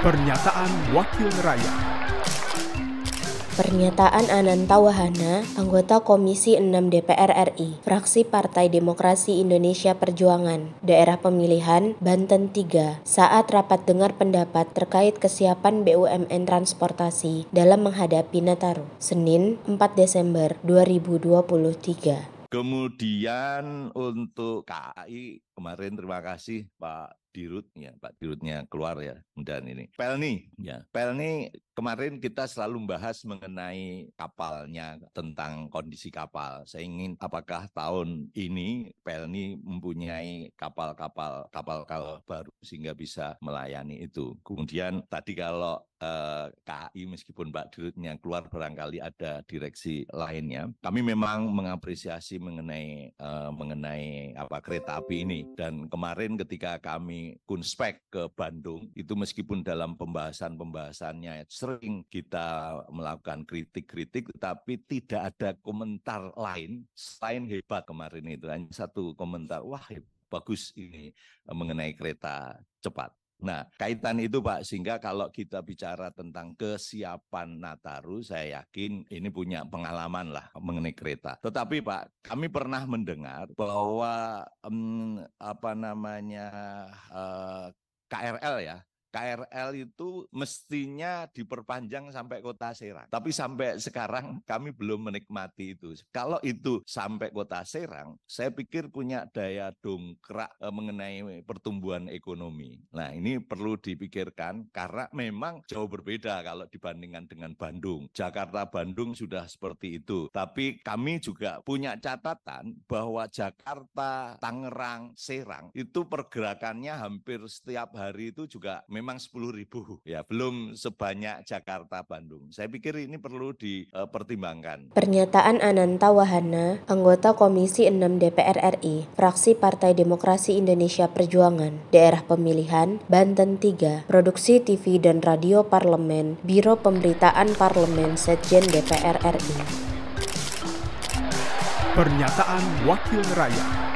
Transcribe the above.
Pernyataan Wakil Rakyat Pernyataan Ananta Wahana, anggota Komisi 6 DPR RI, fraksi Partai Demokrasi Indonesia Perjuangan, daerah pemilihan Banten 3, saat rapat dengar pendapat terkait kesiapan BUMN transportasi dalam menghadapi Nataru, Senin 4 Desember 2023. Kemudian untuk KAI kemarin terima kasih Pak Dirut ya Pak Dirutnya keluar ya dan ini. Pelni ya. Pelni kemarin kita selalu membahas mengenai kapalnya tentang kondisi kapal. Saya ingin apakah tahun ini Pelni mempunyai kapal-kapal kapal-kapal baru sehingga bisa melayani itu? Kemudian tadi kalau eh, KAI meskipun Pak Dirutnya keluar barangkali ada direksi lainnya kami memang mengapresiasi mengenai eh, mengenai apa kereta api ini dan kemarin ketika kami kunspek ke Bandung itu meskipun dalam pembahasan-pembahasannya sering kita melakukan kritik-kritik tapi tidak ada komentar lain selain hebat kemarin itu hanya satu komentar wah bagus ini mengenai kereta cepat. Nah, kaitan itu Pak, sehingga kalau kita bicara tentang kesiapan Nataru, saya yakin ini punya pengalaman lah mengenai kereta. Tetapi Pak, kami pernah mendengar bahwa um, apa namanya uh, eh, KRL ya, KRL itu mestinya diperpanjang sampai kota Serang. Tapi sampai sekarang kami belum menikmati itu. Kalau itu sampai kota Serang, saya pikir punya daya dongkrak eh, mengenai pertumbuhan ekonomi. Nah ini perlu dipikirkan karena memang jauh berbeda kalau dibandingkan dengan Bandung. Jakarta-Bandung sudah seperti itu. Tapi kami juga punya catatan bahwa Jakarta, Tangerang, Serang itu pergerakannya hampir setiap hari itu juga memang 10 ribu ya. Belum sebanyak Jakarta Bandung. Saya pikir ini perlu dipertimbangkan. Pernyataan Ananta Wahana anggota Komisi 6 DPR RI fraksi Partai Demokrasi Indonesia Perjuangan daerah pemilihan Banten 3 produksi TV dan radio parlemen Biro Pemberitaan Parlemen Setjen DPR RI Pernyataan Wakil Rakyat